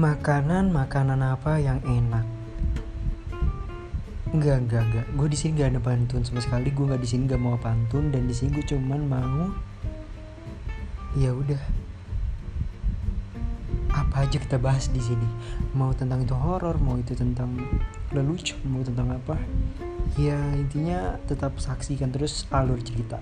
makanan-makanan apa yang enak Enggak, enggak, enggak. Gue di sini gak ada pantun sama sekali. Gue nggak di sini gak mau pantun dan di sini gue cuman mau ya udah apa aja kita bahas di sini. Mau tentang itu horor, mau itu tentang lelucon, mau tentang apa. Ya intinya tetap saksikan terus alur cerita.